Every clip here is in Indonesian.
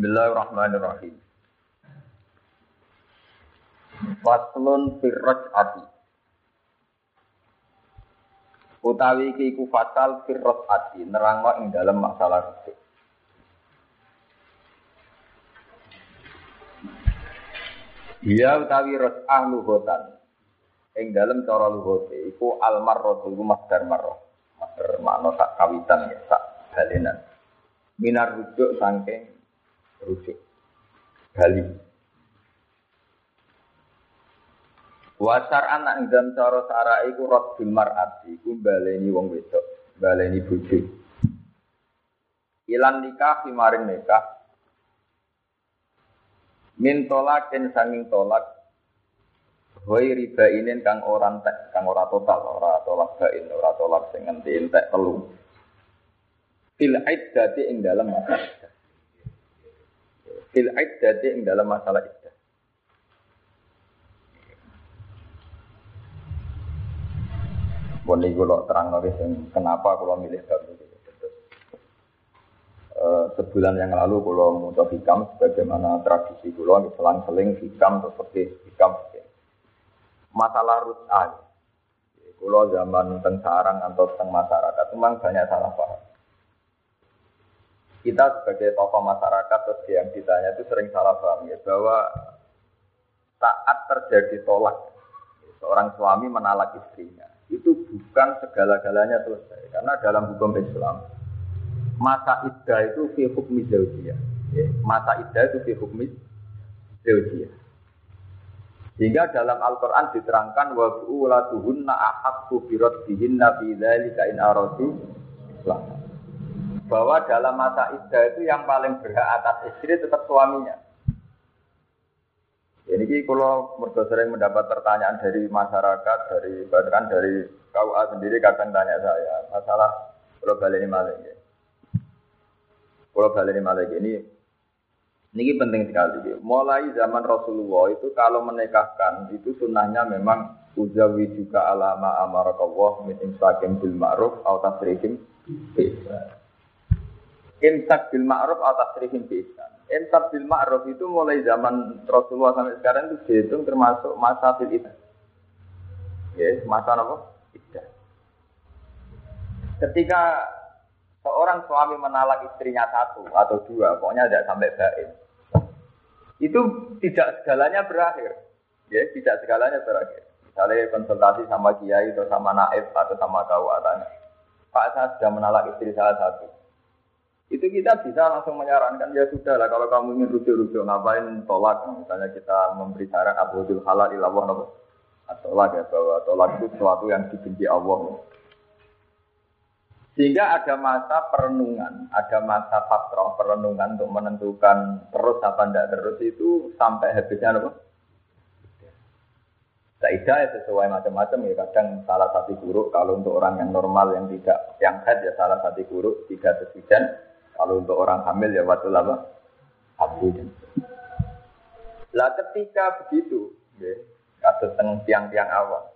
Bismillahirrahmanirrahim. Faslun firraj ati. Utawi iki iku fatal firraj ati nerangno ing dalam masalah rujuk. Dia utawi ros'ah luhotan. Ing dalam cara luhote iku almarratu iku masdar marrah. Masdar makna sak kawitan ya sak balenan. Minar rujuk saking rujuk. Bali. Wasar anak dalam cara sara iku raddul mar'ati iku baleni wong wedok, baleni bojo. Ilan nikah maring nikah min tolakin sanging tolak Hoi riba ini kang orang tek, kang ora total, ora tolak bain, ora tolak sing ngenti entek telu. Fil iddati ing masalah iddah. Fil iddati ing dalam masalah iddah. Bon iki kula terang sing kenapa kula milih bab ini. Uh, sebulan yang lalu kalau mau hikam sebagaimana tradisi kulo selang-seling hikam seperti hikam masalah rut'an. Kulo zaman teng sarang atau teng masyarakat memang banyak salah paham. Kita sebagai tokoh masyarakat terus yang ditanya itu sering salah paham ya bahwa saat terjadi tolak seorang suami menalak istrinya itu bukan segala-galanya selesai. Karena dalam hukum Islam masa iddah itu fi hukmi zaujiyah. Ya, masa iddah itu fi hukmi zaujiyah. Sehingga dalam Al-Quran diterangkan wa bu'ulatuhunna ahakku biraddihinna fi dzalika in aradu bahwa dalam masa iddah itu yang paling berhak atas istri tetap suaminya. Ini kalau mereka sering mendapat pertanyaan dari masyarakat, dari bahkan dari KUA sendiri kadang tanya saya masalah kalau balik ini malah ini. Kalau balik ini malah ini ini penting sekali. Mulai zaman Rasulullah itu kalau menikahkan itu sunnahnya memang uzawi juga alama amarakallah min imsakim bil ma'ruf atau tasrihim bisa. Imsak bil ma'ruf atau tasrihim bisa. Imsak bil ma'ruf itu mulai zaman Rasulullah sampai sekarang itu dihitung termasuk masa fil itu. Ya, masa apa? Iddah. Ketika seorang suami menalak istrinya satu atau dua, pokoknya tidak sampai baik itu tidak segalanya berakhir. Ya, tidak segalanya berakhir. Misalnya konsultasi sama kiai atau sama naib atau sama kawatan. Pak saya sudah menalak istri salah satu. Itu kita bisa langsung menyarankan ya sudah lah kalau kamu ingin rujuk-rujuk ngapain tolak misalnya kita memberi saran abu halal nopo atau tolak ya bahwa tolak itu sesuatu yang dibenci Allah. Sehingga ada masa perenungan, ada masa fatrah perenungan untuk menentukan terus apa tidak terus itu sampai habisnya apa? Saidah ya sesuai macam-macam ya kadang salah satu buruk kalau untuk orang yang normal yang tidak yang head ya salah satu buruk tiga sekian kalau untuk orang hamil ya waktu lama. Habis. Lah ketika begitu ya kasus tiang-tiang awal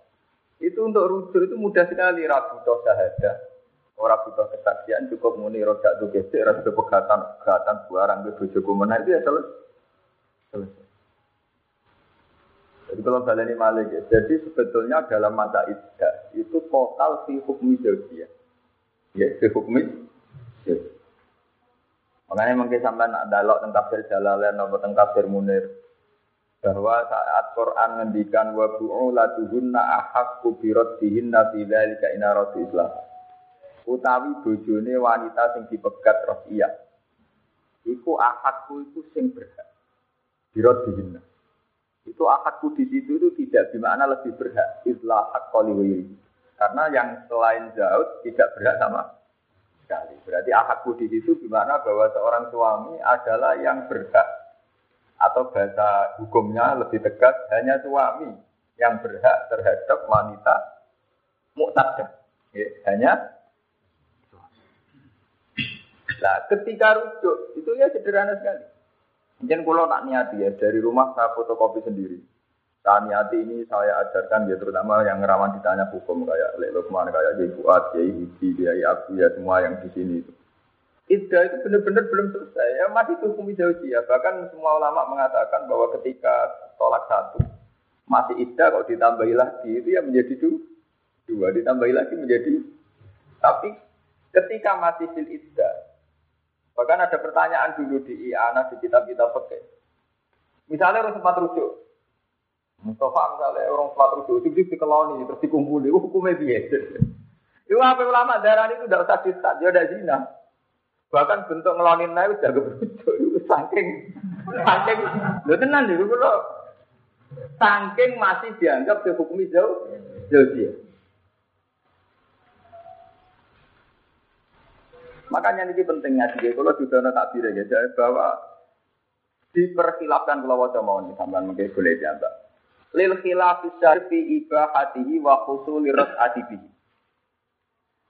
itu untuk rujuk itu mudah sekali. Rabu toh syahadah Orang butuh kesaksian cukup muni roda tuh gesek, rasa pegatan pegatan barang ke kumena itu ya selesai. Jadi kalau ini malik ya, jadi sebetulnya dalam masa iddah itu total si hukmi ya, ya si hukmi Makanya mungkin sampai nak dalok tentang tafsir Jalalain atau tentang tafsir Munir bahwa saat Quran ngendikan wa bu'ulatuhunna ahakku biraddihinna fi dzalika inaratu islam utawi bojone wanita sing dipegat iya. Iku akadku itu sing berhak. Birot dihina. Itu akadku di situ itu tidak di mana lebih berhak. Islah hak Karena yang selain Zaud tidak berhak sama sekali. Berarti akadku di situ gimana bahwa seorang suami adalah yang berhak atau bahasa hukumnya lebih tegas hanya suami yang berhak terhadap wanita muktadah. Ya, hanya Nah, ketika rujuk itu ya sederhana sekali. Mungkin kalau tak niati ya dari rumah saya fotokopi sendiri. Saya niati ini saya ajarkan ya terutama yang rawan ditanya hukum kayak Lek Lukman, kayak Kiai Fuad, Kiai Hidi, Kiai Abu ya semua yang di sini itu. Iddah itu benar-benar belum selesai. Ya masih hukum ya. Bahkan semua ulama mengatakan bahwa ketika tolak satu masih iddah kalau ditambahi lagi itu ya menjadi dua, dua ditambahi lagi menjadi. Tapi ketika masih fil iddah, bahkan ada pertanyaan dulu di IANA di kitab-kitab pakai. Misalnya orang sempat rujuk, Mustafa misalnya orang sempat rujuk, itu dikeloni terus dikumpuli, hukumnya biasa. Itu apa ulama darah itu tidak usah disat, dia ada zina. Bahkan bentuk ngelonin naik jago begitu. Saking, saking, lo tenan dulu lo. Saking masih dianggap dihukumi jauh, jauh dia. Makanya ini pentingnya sih, kalau sudah ada takbir ya, bahwa diperkhilafkan kalau wajah mau nih sampai mungkin boleh dianggap. Lil khilaf fi ibahatihi wa khusuli ras'atihi.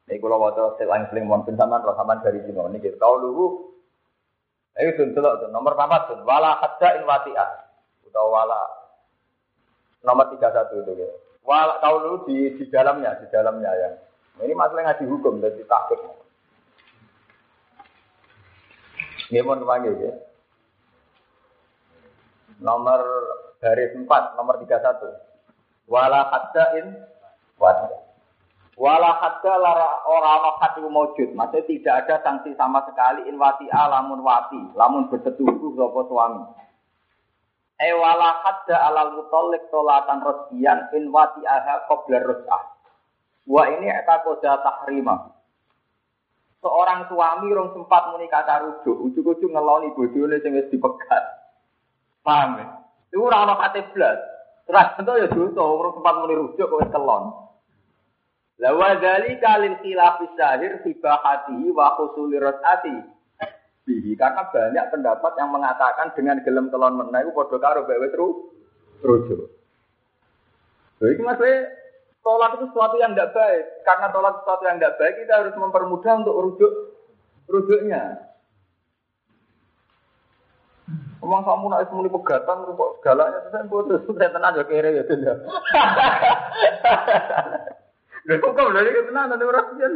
Ini kalau waktu selang seling mohon pensamaan roh saman dari sini. Ini kita tahu dulu. Ayo tuh tuh nomor empat tuh. Wala hadza in wati'ah. Atau wala nomor tiga satu itu. Ya. Wala tahu dulu di di dalamnya, di dalamnya ya. Ini masalah ngaji hukum dan takut. Ini mohon kepanggil ya. Nomor garis empat, nomor tiga satu. Wala hadza in wati'ah. Wala hadda lara ora ana maujud. Maksudnya tidak ada sanksi sama sekali in wati lamun wati, lamun bersetubuh sapa suami. E wala hadda alal mutallik tolatan rosbian in wati aha qabla ros'ah. Wa ini eta koda tahrima. Seorang suami rong sempat muni kata ujuk-ujuk ngeloni bojone sing wis dipegat. Paham ya? Itu ora ana kate blas. Terus tentu ya dosa, orang sempat muni rujuk kok kelon. Lawa dari kalil khilaf syahir hibahatihi wa khusuli rosati. Bihi karena banyak pendapat yang mengatakan dengan gelem telon menah itu padha karo bae terus rujuk. Jadi maksudnya tolak itu sesuatu yang tidak baik. Karena tolak sesuatu yang tidak baik kita harus mempermudah untuk rujuk rujuknya. Omong kamu nak semuli pegatan, kok segalanya saya putus, saya tenang aja kere ya tidak. Lha kok kok lha iki tenan ana ora piye.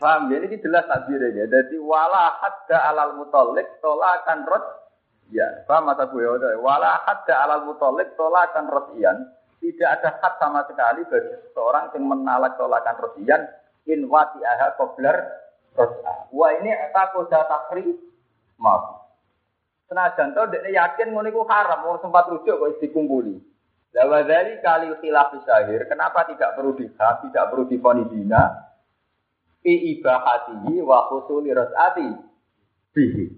Paham ya, ini jelas takbir ya. Jadi wala hadda alal mutalik tolakan rot ya. Paham mata gue ya? Wala hadda alal mutalik tolakan ian. Tidak ada had sama sekali bagi seorang yang menalak tolakan ian. in wati aha kobler. Wah ini apa koda takri maaf. Senajan tau dia yakin ngono iku haram, mau sempat rujuk kok dikumpuli. Lawa dari kali khilaf syahir, kenapa tidak perlu dihak, tidak perlu difoni zina? Fi ibahatihi wa khusuli ras'ati bihi.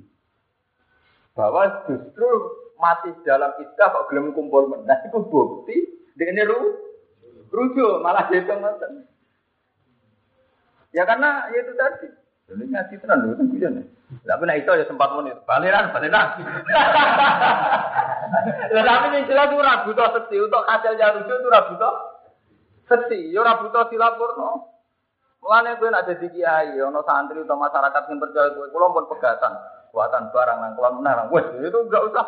Bahwa justru masih dalam istilah kok gelem kumpul menah itu bukti dengan ru rujuk malah ngoten. Ya karena ya itu tadi. Ini ngaji tenan lho, kan nih. Tapi nak itu ya sempat menit. Baliran, baliran. Lah tapi yang jelas rabu to sesi untuk hasil jarujuk itu rabu to sesi, yo rabu to silapurno. Mulane kowe nek dadi kiai, ana santri atau masyarakat yang percaya kowe, kula pun pegatan, buatan barang nang kula menang. Wes, itu enggak usah.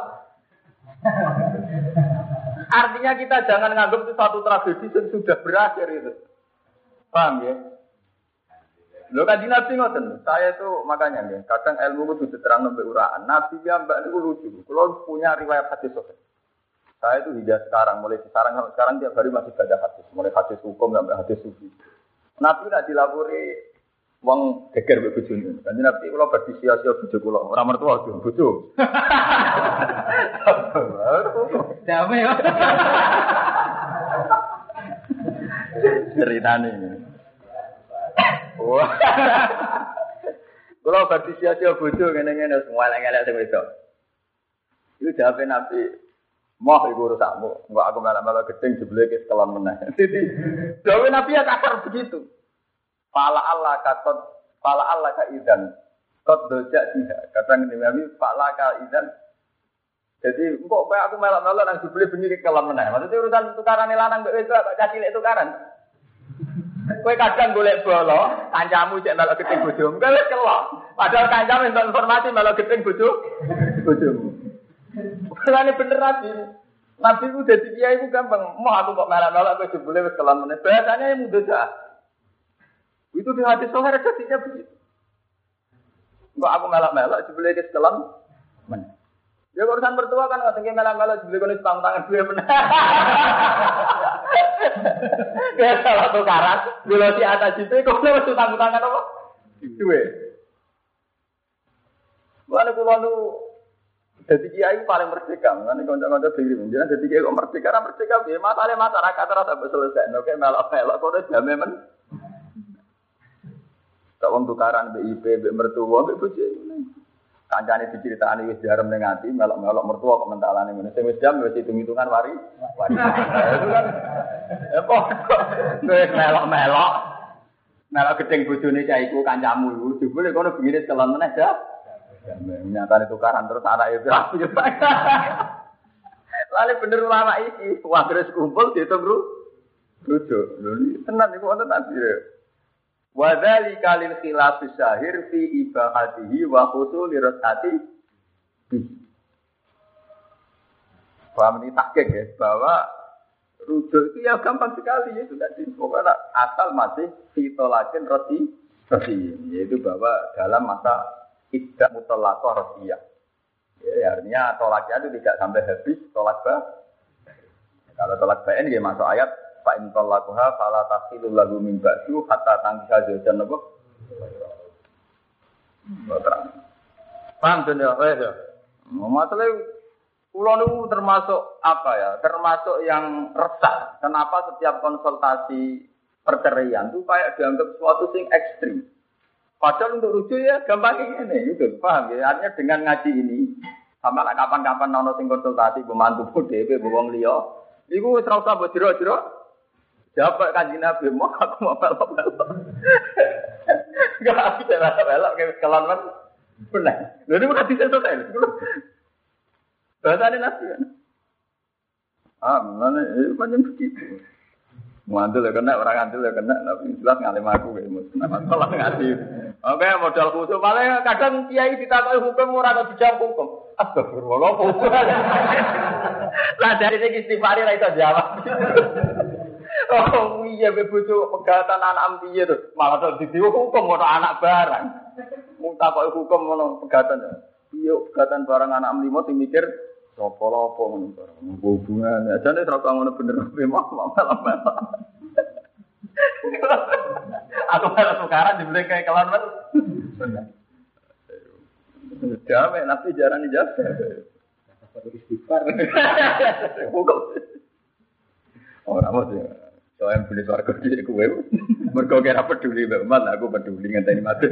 Artinya kita jangan nganggap itu satu tragedi yang sudah berakhir itu. Paham ya? Lo kan nabi ngoten. Saya itu makanya nih, kadang ilmu itu diterang nabi uraan. Nabi yang mbak itu lucu. Kalau punya riwayat hadis sobat. Saya itu hingga sekarang, mulai sekarang sekarang tiap hari masih baca hadis, mulai hadis hukum sampai hadis sufi. Nabi tidak dilapori wong geger mbek bojone. Kan nabi kalau berdi sia-sia bojo kula, ora mertua. Bojo. Damai ya. Ceritane. Wah. Kalau berarti sia-sia bodoh ngene-ngene semua elek-elek sing wedok. Itu jawabin Nabi, Mau ibu rusakmu, enggak aku malah-malah gedeng jebule ke sekolah meneh. Jadi, jawabin Nabi ya kasar begitu. Pala Allah katot, pala Allah ka idan. Kot doja dia. Kata Nabi, pala ka idan. Jadi, kok kayak aku malah-malah nang jebule bengi ke sekolah. Maksudnya urusan tukaran lanang mbek wedok, cacil tukaran. Kowe kadang golek bolo, kancamu cek melok gedeng bojomu, kowe wis kelok. Padahal kancamu entuk informasi melok gedeng bojo bojomu. Kulane bener nabi. Nabi ku dadi kiai ku gampang. Mau aku kok melok-melok kowe jebule wis kelon meneh. Biasanya yang mudah dah. Itu di hadis sohar jadinya begitu. Enggak aku melak-melak dibeli ke setelan. Men. Ya urusan mertua kan nggak dibeli konis tang tangan dua benar. Kayak salah tukaran, bila si atas itu kok harus tang tangan apa? Dua. Mana kulo nu jadi kiai paling merdeka, mana konco-konco diri menjelaskan jadi kiai kok merdeka, karena merdeka biar masalah masyarakat rasa selesai, oke melok-melok kok udah jamin men. Tak wong tukaran BIP, BIP mertua, BIP bojo. Kancane diceritani wis diarem ning ati, melok-melok mertua kok mentalane ngene. Sing wis jam wis hitung-hitungan wari. Wari. Itu kan ya. Wis melok-melok. Melok gedeng bojone cah iku kancamu iku. Jebule kono bengine celon meneh ya. Nyatane tukaran terus anak itu aku yo. Lalu bener ulama iki, wah terus kumpul dihitung ru. Rujuk. Lho tenan iku wonten tasbih. Wadali kalil khilaf syahir fi ibahatihi wa khusul lirasati Paham ini takik ya, bahwa rujuk itu ya gampang sekali ya, itu tadi. Pokoknya asal masih fitolakin roti roti, yaitu bahwa dalam masa tidak mutolakoh rosiyah. Ya, artinya tolaknya itu tidak sampai habis tolak bah. Kalau tolak bain ya masuk ayat Fa in talaquha fala tasilu lahu min ba'du hatta tangkisa zawjan apa? Paham tuh ya, ya. Masalah Pulau itu termasuk apa ya? Termasuk yang resah. Kenapa setiap konsultasi perceraian itu kayak dianggap suatu sing ekstrim. Padahal untuk rujuk ya gampang ini, itu paham ya? Artinya dengan ngaji ini, sama kapan-kapan nono sing konsultasi pembantu pun DP, bawang liya, Iku wis ora usah mbok jero-jero. Jawab kanjeng Nabi, mau aku mau pelok-pelok. Gak aku cara pelok kayak kelon kan. Benar. Lalu ini bukan bisa selesai. Bahasa ini Nabi kan. Ah, mana itu macam begitu. Muandul ya kena, orang andul ya kena, tapi jelas ngalim aku kayak mus. Nama tolong ngaji. Oke, modal khusus. Paling kadang kiai ditakoi hukum orang atau bijak hukum. Astagfirullah. Lah dari segi istighfar lah itu jawab. Oh iya bebucu pegatan anak piye tuh. Malah tuh didiwu hukum ono anak barang. Muta kok hukum ono pegatan. Iya pegatan barang anak limo sing mikir Sopo lopo ngono barang. Hubungan aja nek ora ngono bener memang malah malah. Aku malah tukaran dibeli kayak kelan kan. Jamai nanti jarang dijawab. Istighfar. Hukum. Orang mau sih. Soalnya beli suarga di kue. Mereka kira peduli banget. Aku peduli ngenteni mati.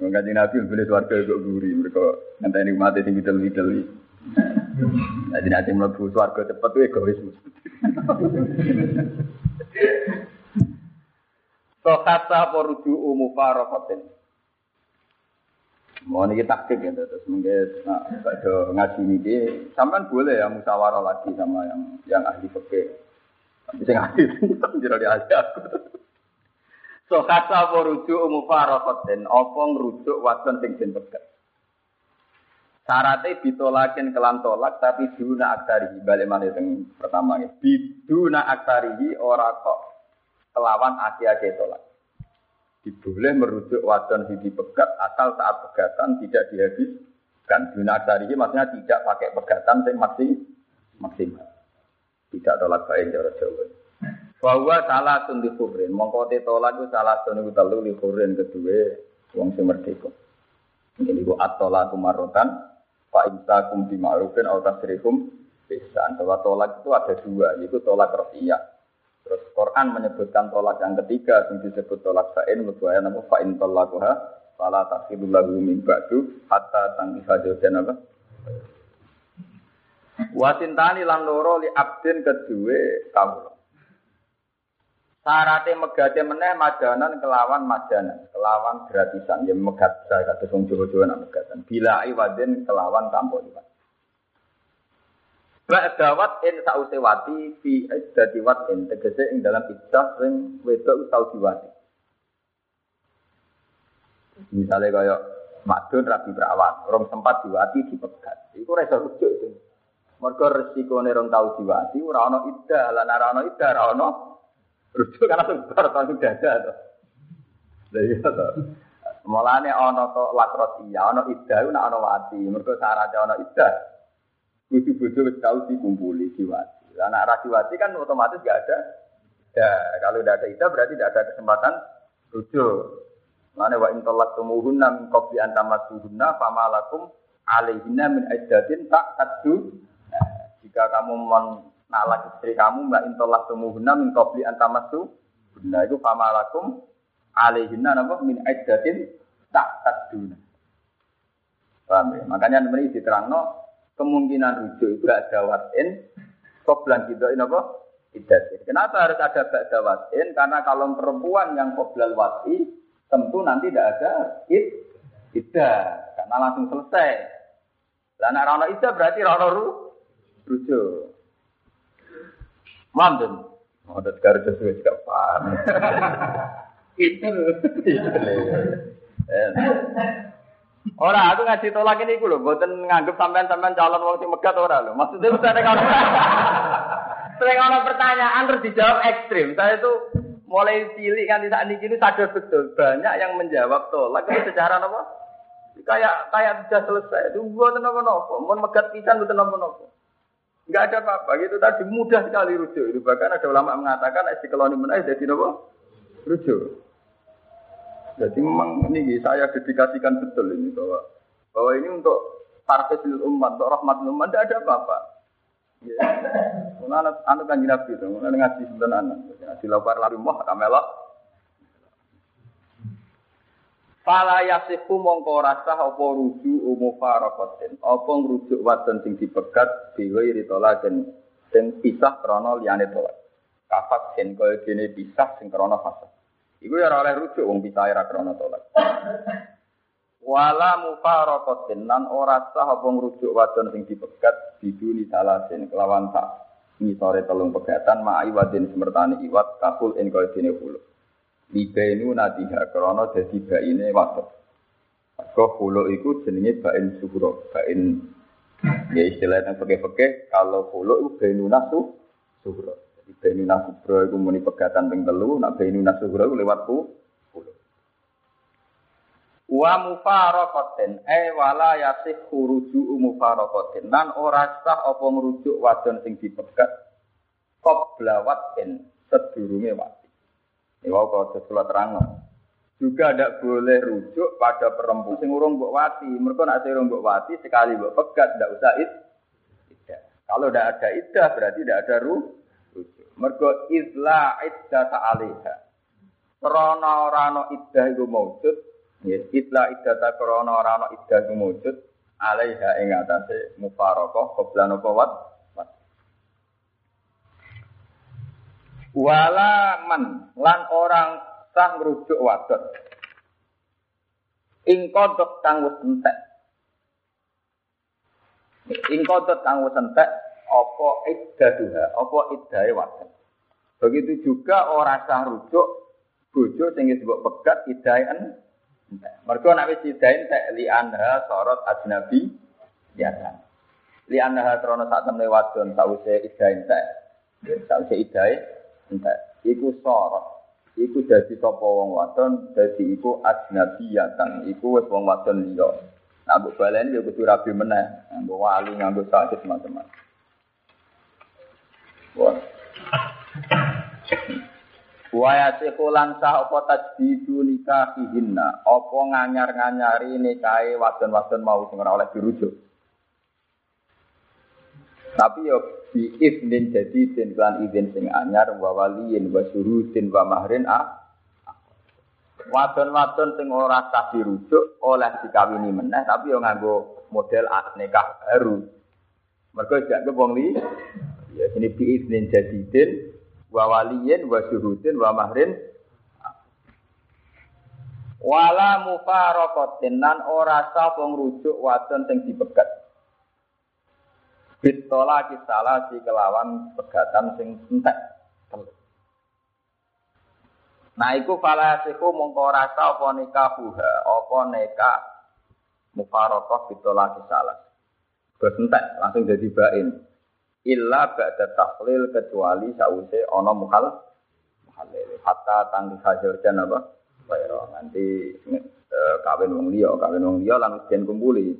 Mengkaji Nabi beli suarga kok guri. Mereka ngenteni mati sing middle middle. Jadi nanti melebu suarga cepat tuh egois. Sokata poruju umufarokotin. Mau nih taktik ya, terus mungkin nah, ngaji ini, sampai boleh ya musyawarah lagi sama yang yang ahli fikih. Tapi saya ahli itu jadi di ahli aku. So kata merujuk mufarokotin, opo ngerujuk wadon sing den pegat. Syaratnya ditolakin kelan tolak, tapi duna aktarihi balik mana yang pertama ya. Biduna aktarihi ora kok kelawan aki-aki tolak diboleh merujuk wadon sing dipegat asal saat pegatan tidak dihabiskan. Dunasari maksudnya tidak pakai pegatan yang masih maksimal. Tidak tolak baik cara Jawa. Bahwa salah tundi kubrin. Mongko tolak itu salah tundi telu li kubrin kedua wong sing merdeka. Ini ku atola kumarotan Pak imsakum atau tasrihum bisa. Bahwa tolak itu ada dua, yaitu tolak rafiyah Terus Quran menyebutkan tolak yang ketiga yang disebut tolak fa'in mubaya nama fa'in tolakuha fala takhidul lagu min ba'du hatta tangkiha jauhan apa Wasintani lan loro li abdin kedua kamu. Sarate megate meneh majanan kelawan majanan, kelawan gratisan yang megat saya kata wong Jawa-Jawa nak megatan. Bila iwadin kelawan tanpa iwad. Ba'dawat in sause wati fi iddati watin tegese ing dalam iddah sing wedok tau diwati. Misalnya kaya madun rabi perawan, orang sempat diwati dipegat. Iku ora rujuk itu. Mergo resikone rong tau diwati ora ana iddah, lan ora ana iddah ora ana Rujuk karena sebar langsung dada tuh. Jadi itu. Mulane ana to lakros iya, ana iddah ana wati. Mergo syaratnya ana iddah. Bojo-bojo wis tau dikumpuli diwati. Lah nek ra diwati kan otomatis gak ada. Ya, kalau tidak ada iddah berarti tidak ada kesempatan rujuk. Mulane wa in talaqtumuhunna min qabli an tamassuhunna famalakum alaihinna min iddatin tak tadu. Jika kamu menalak istri kamu mbak intolak tumuhunna min qabli an tamassu. Nah, itu famalakum alaihinna napa min iddatin tak taduna. Paham ya? Makanya ini diterangno kemungkinan rujuk itu ada watin koblan gitu ini apa? Iddatin. Kenapa harus ada ba'da watin? Karena kalau perempuan yang koblal wati tentu nanti tidak ada id iddah karena langsung selesai. Lah nek ora iddah berarti ora ru rujuk. Manten. Oh, ada sekarang sesuai juga paham. Itu. Ora, aku ngaji tolak ini gue loh, buatan nganggep sampean-sampean calon wong sing megat ora loh. Maksudnya misalnya kalau sering orang pertanyaan terus dijawab ekstrim. Saya itu mulai cilik kan saat ini ini sadar betul banyak yang menjawab tolak itu secara apa? Kayak kayak sudah selesai. Itu buat apa nopo, mau megat pisan buat apa nopo. Enggak ada apa-apa gitu tadi mudah sekali rujuk. Itu bahkan ada ulama mengatakan istiqlal ini menaik jadi nopo rujuk. Jadi memang ini saya dedikasikan betul ini bahwa bahwa ini untuk tarfisil umat, untuk rahmat umat, tidak ada apa-apa. Ya. anak anak kan nabi itu, anak ngaji sebenarnya anak, ngaji lapar lalu moh kamelok. Fala yasiku mongko rasa apa rujuk umu farokotin, apa ngrujuk wadon sing dipegat ritola dan sing pisah krono liyane tolak. Kafat sen kaya gene pisah sing krono fasad. Iku ya oleh rujuk wong bisa ora krana tolak. Wala mufaraqatin lan ora sah apa ngrujuk wadon sing dipegat biduni salasin kelawan tak ngisore telung pegatan ma'i wadin semertani iwat kapul ing kaya dene hulu. Libainu nadiha krana dadi baine wadon. Kok hulu iku jenenge bain suhuro, bain ya istilahnya peke-peke kalau hulu itu bainu nasu suhuro. Benu nasubro itu muni pegatan ping telu, nak benu nasubro itu lewat ku. Wa mufaraqatin e wala yasih khuruju mufaraqatin nan ora sah apa ngrujuk wadon sing dipegat qabla watin sedurunge wati. Ini wau kok sesuatu terang. Juga tidak boleh rujuk pada perempuan sing urung mbok wati. Mereka nak sing mbok wati sekali mbok pegat tidak usah id. Kalau tidak ada idah berarti tidak ada rujuk. Mergo izla iddah ta'aliha. Krana ora ana iddah iku maujud, ya izla iddah ta krana ora ana iddah iku maujud, alaiha ing atase mufaraqah qoblan apa wat. Wala man lan orang sah ngrujuk wadon. Ing kodok kang wis entek. Ing kodok kang wis entek apa iddaduha, apa iddahe wadon. Begitu juga orang sah rujuk bojo sing disebut pegat iddahe Mergo nek wis iddahe entek li anha sorot ajnabi biasa. Li anha trono sak temne wadon sause iddahe entek. Sause iddahe entek. Iku sorot. Iku dadi sapa wong wadon, dadi iku ajnabiyatan. Iku wis wong wadon liya. Nah, mbok baleni ya kudu rabi meneh, nganggo wali, nganggo sakit macam-macam. Waya sekulan sah apa tajdidu nikahihinna apa nganyar-nganyari nikahe wadon-wadon mau sing oleh dirujuk. Tapi yo bi iznin jadi den lan izin sing anyar wa waliyin wa syuhudin wa mahrin a Wadon-wadon sing ora sah dirujuk oleh dikawini meneh tapi yo nganggo model nikah baru. Mergo jak wong li Ya ini biiznin jadidin wa waliyin wa syuhudin wa mahrin. Wala mufaraqatin nan ora sah ngrujuk wadon sing dipegat. Bitola kisala si kelawan pegatan sing entek. Nah iku falasiku mongko rasa apa nikahuha apa nikah mufaraqah bitola kisala Terus entek langsung jadi bain illa ba'da tahlil kecuali sause ana mukhal halil. Hatta tangki hasil apa? Bayro nanti eh, kawin wong liya, kawin wong liya lan jen kumpuli.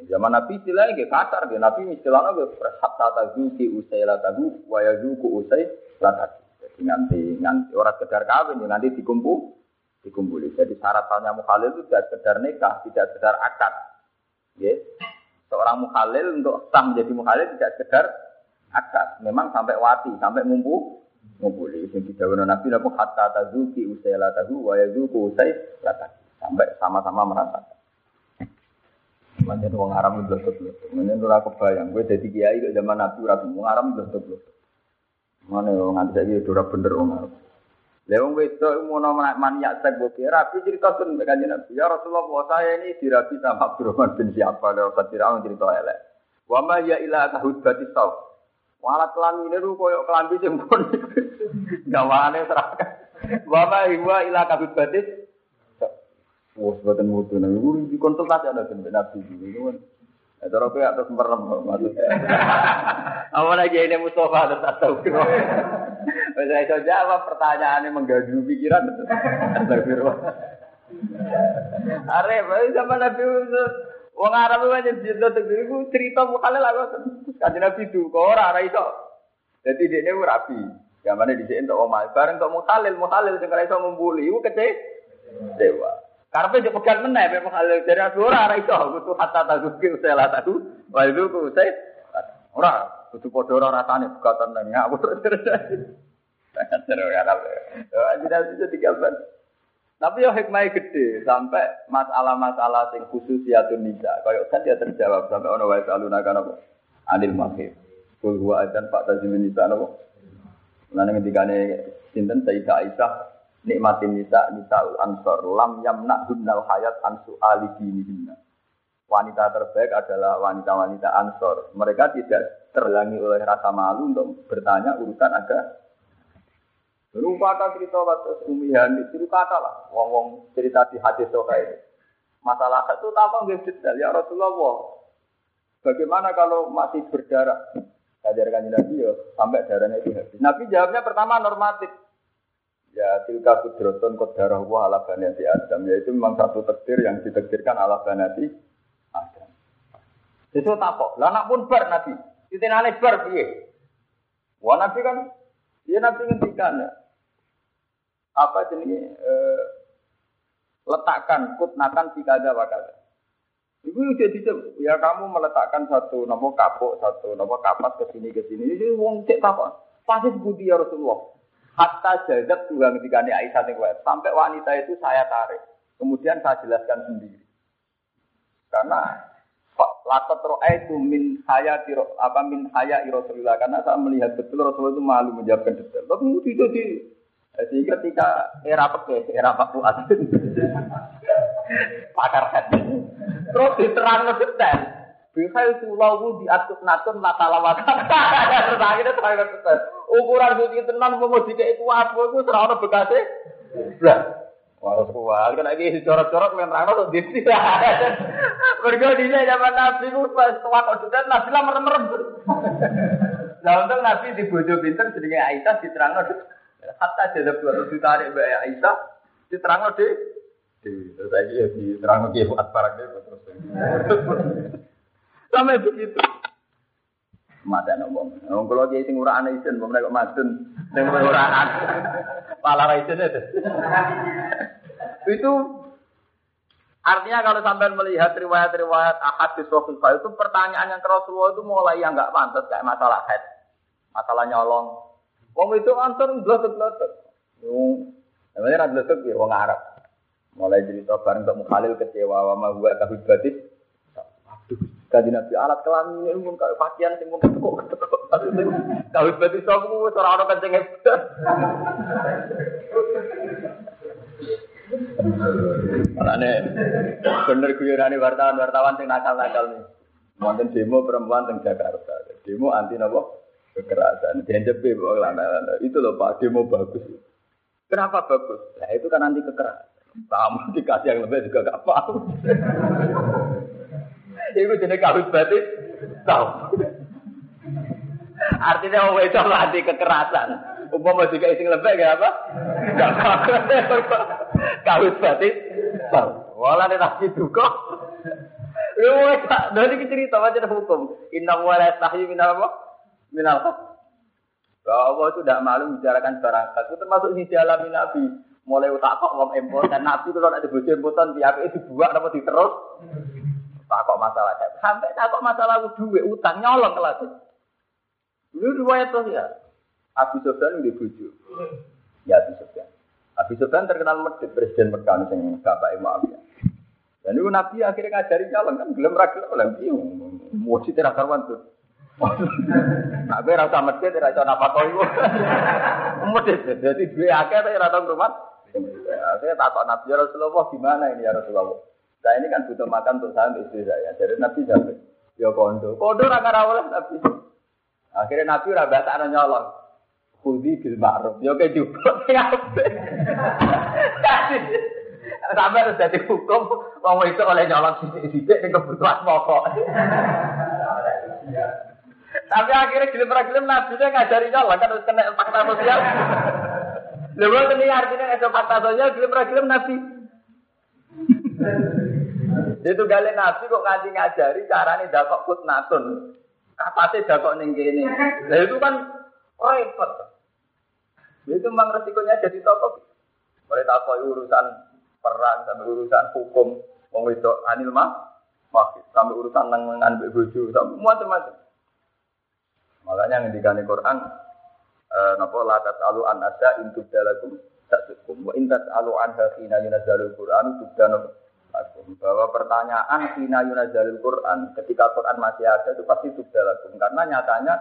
Zaman Nabi istilahnya kayak kasar, dia Nabi istilahnya kayak hatta tazuki usai latahu, wa yazuku usai latahu. Jadi nanti nanti orang sekedar kawin, nanti dikumpul, dikumpuli. Jadi syarat tanya mukhalil itu tidak sekedar nikah, tidak sekedar akad. Ya. Seorang mukhalil untuk sah menjadi mukhalil tidak sekedar akad. Memang sampai wati, sampai ngumpul, ngumpuli. Yang tidak Nabi nabi hatta tazuki usai latahu, wa yazuku usai. Sampai sama-sama merasakan. Macam wong Arab itu blosok blosok. Macam ora kebayang. Gue jadi kiai kok zaman Nabi ora wong Arab blosok blosok. Mana wong nganti saiki ora bener wong Arab. Lewong wedok mau nama maniak sek boke rapi cerita sun kanjeng Nabi. Ya Rasulullah saya ini dirapi sama Abdurrahman bin siapa lewat Fatirah cerita elek. Wa ma ya ila tahud bati sauf. Walat kelamine lu koyo kelambi sing pun gawane serahkan. Wa ma huwa ila tahud bati Wah, buatan mutu di konsultasi ada kan nabi terus kayak atas merem maksudnya. Apa lagi ini Mustafa tahu kira. Saya itu jawab pertanyaannya menggaduh pikiran. Astagfirullah. Arep, sama Nabi Wong Arab aja cerita tegir, cerita mukhalil aku kanjeng Nabi itu, kok ora ora iso. Jadi dia ini rapi. Di sini untuk omah, bareng untuk mukhalil, mukhalil sing ora iso ngumpuli, iku kece dewa. Karena dia pegang meneh, memang hal dari aku ora ora iso, kudu hatta tazuki usai lah tahu, wah itu ku usai ora, kudu podo ora rasane bukatan nang ngawur terus. Sangat seru ya tapi, tidak bisa digambar. Tapi ya hikmah gede sampai masalah-masalah sing khusus ya tuh nisa, kayak kan dia terjawab sampai ono wae saluna kan apa? Adil mahir. Kul huwa pak tajimin nisa? Lalu ketika ini sinten Sayyidah Aisyah nikmatin nisa nisaul ansor lam yamna hunnal hayat ansu ali dinihunna. Wanita terbaik adalah wanita-wanita ansor. Mereka tidak terlangi oleh rasa malu untuk bertanya urusan agama. Lupa kata cerita waktu umihan itu kata lah, wong-wong cerita di hadis soka ini. Masalah itu apa nggak detail ya Rasulullah. Bagaimana kalau masih berdarah? Ajarkan Nabi ya sampai darahnya itu habis. Nabi jawabnya pertama normatif. Ya tilka kudroton kodarah wa ala banati Adam. Yaitu memang satu takdir yang ditakdirkan ala banati Adam. Itu takok. Lah anak pun bar Nabi. Titinane bar piye? Wah Nabi kan dia Nabi ngendikan ya. Apa jenenge eh, letakkan kutnatan di kada wa kada. Ibu udah dijam, ya kamu meletakkan satu nopo kapok, satu nopo kapas ke sini ke sini. Ini wong cek apa? Pasti budi ya Rasulullah. Hatta jadat juga ini Aisyah nih Sampai wanita itu saya tarik. Kemudian saya jelaskan sendiri. Karena roa itu min haya tiro apa min haya Rasulullah karena saya melihat betul Rasulullah itu malu menjawabkan detail. Tapi itu di sehingga ketika era peke, era Pak Fuad, pakar terus diterang detail. Bisa itu lawu diatur natun mata lawat. Terus akhirnya terang detail. Ukuran suci tenan mau jika itu apa itu serana bekasnya. Belas. Wah, kuat kan lagi corok-corok yang terang tuh di sini. Mereka di zaman Nabi itu pas tua kok sudah Nabi lah merem-merem. Nah untuk Nabi di bojo pinter sedikit Aisyah diterang Hatta jadi dua ratus ditarik Mbak Aisyah diterang di terus lagi ya diterang ke Fuad Barak terus. Sampai begitu. Mata ngomong. Ngomong kalau dia sing ora ana isin, mbok nek madun sing ora ana. Pala ra isin itu. Itu Artinya kalau sampai melihat riwayat-riwayat ahad di Sahih itu pertanyaan yang Rasulullah itu mulai yang nggak pantas kayak masalah head, masalah nyolong. Wong itu antar blotek-blotek. Namanya ra blotek ya wong Arab. Mulai cerita bareng untuk Mukhalil kecewa wa ma huwa kahudbatis. Kaji nabi alat kelamin ini pun kayak pakaian sing mau ketekuk ketekuk. Kahudbatis sopo wis ora ono kenceng hebat. Makanya bener guyonane wartawan-wartawan sing nakal-nakal nih. Wonten demo perempuan teng Jakarta. Demo anti nopo? Kekerasan. Dianjepe lana Itu loh Pak, demo bagus. Kenapa bagus? Nah itu kan anti kekerasan. Kamu dikasih yang lebih juga gak paham. Itu jenis kawin batin. Tahu. Artinya mau itu anti kekerasan. Umpama jika isi lembek gak apa? Gak apa. Kawit batin. Wala nek tak duka. Lu tak dari cerita macam hukum. Inna wa la tahyi min apa? Min al Bahwa itu tidak malu bicarakan barang itu termasuk di dalam Nabi. Mulai tak kok ngom empor dan Nabi kalau ada bojo empotan tiap itu buat apa diterus. Tak kok masalah sampai tak kok masalah duit utang nyolong kelas. Ini riwayat tuh ya. Abu Sofyan di bojo. Ya Abu Sofyan. Abu Sofyan terkenal medit presiden Mekah sing bapak Muawiyah. Dan itu Nabi akhirnya ngajari jalan kan gelem ra gelem oleh piye. Mesti tidak karuan tuh. Nah, gue rasa medit, rasa apa kau itu. Medit, jadi dua tapi rasa rumah. Saya takut Nabi ya Rasulullah gimana ini ya Rasulullah. Saya ini kan butuh makan untuk saya istri saya. Jadi Nabi jawab, ya kondo. Kondo raga rawoleh Nabi. Akhirnya Nabi udah bahasa nyolong. Kudi bil ma'ruf. Ya kayak juga. Sampai harus jadi hukum, mau itu oleh nyolong sidik-sidik yang kebutuhan pokok. Tapi akhirnya gilim-gilim Nabi nya ngajari nyolong kan harus kena fakta sosial. Lalu ini artinya ada fakta sosial gilim-gilim Nabi. Itu kali Nabi kok ngaji ngajari caranya dakok kutnatun. Kapasnya dakok ning kene. Nah itu kan repot. Itu memang resikonya jadi tokoh. Mulai takoi urusan perang sampai urusan hukum, wong itu anil mah, sampai urusan nengan bojo, sampai macam-macam. Makanya ngendikane Quran eh napa la tasalu an asa in tudalakum tasukum wa in tasalu an hina Quran tudana lakum bahwa pertanyaan hina yunazzalul Quran ketika Quran masih ada itu pasti tudalakum karena nyatanya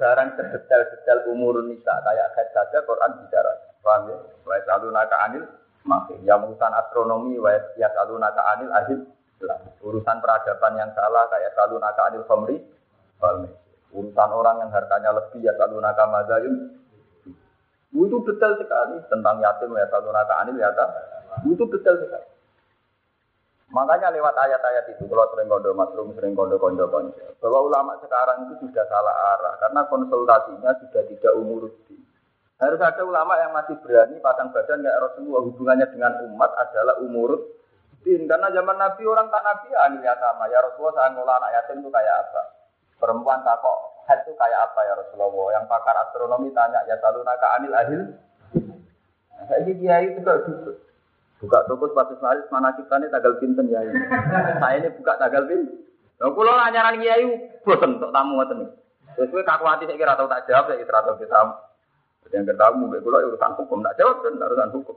barang sedetail-detail umur nisa kayak head saja Quran bicara. Paham ya? Wa yasalunaka anil masih yang urusan astronomi wa yasalunaka anil ahil urusan peradaban yang salah kayak salunaka anil khamri urusan orang yang hartanya lebih ya salunaka madayun itu detail sekali tentang yatim ya salunaka anil ya itu detail sekali Makanya lewat ayat-ayat itu, kalau sering kondo masrum, sering kondo kondo kondo, bahwa ulama sekarang itu sudah salah arah, karena konsultasinya sudah tidak umur Harus ada ulama yang masih berani pasang badan kayak Rasulullah hubungannya dengan umat adalah umur din. Karena zaman Nabi orang tak Nabi ya sama ya Rasulullah saya ngolah anak yatim itu kayak apa? Perempuan tak kok head itu kayak apa ya Rasulullah? Yang pakar astronomi tanya ya selalu naka anil ahil. Nah, saya kiai itu gitu. Buka toko sepatu laris mana kita ini tanggal pinten ya. Saya ini buka tanggal pinten. Kalau pulau anyaran kiai bosen untuk tamu ngoten nih. Terus gue kaku hati saya kira tahu tak jawab saya kira tahu kita. Yang ketemu gue pulau urusan hukum tak jawab kan urusan hukum.